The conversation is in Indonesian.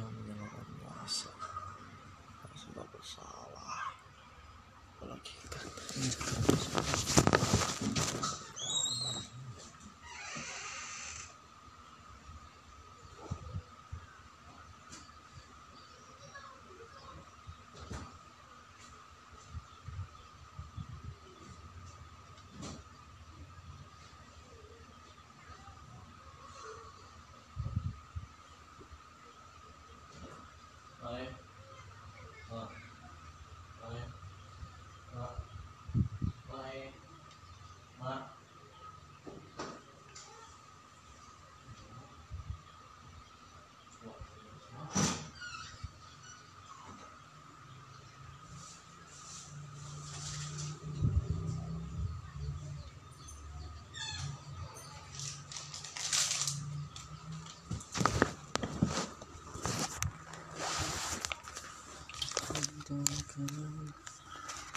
menjalankan puasa harus tidak bersalah. Apalagi kita Thank you.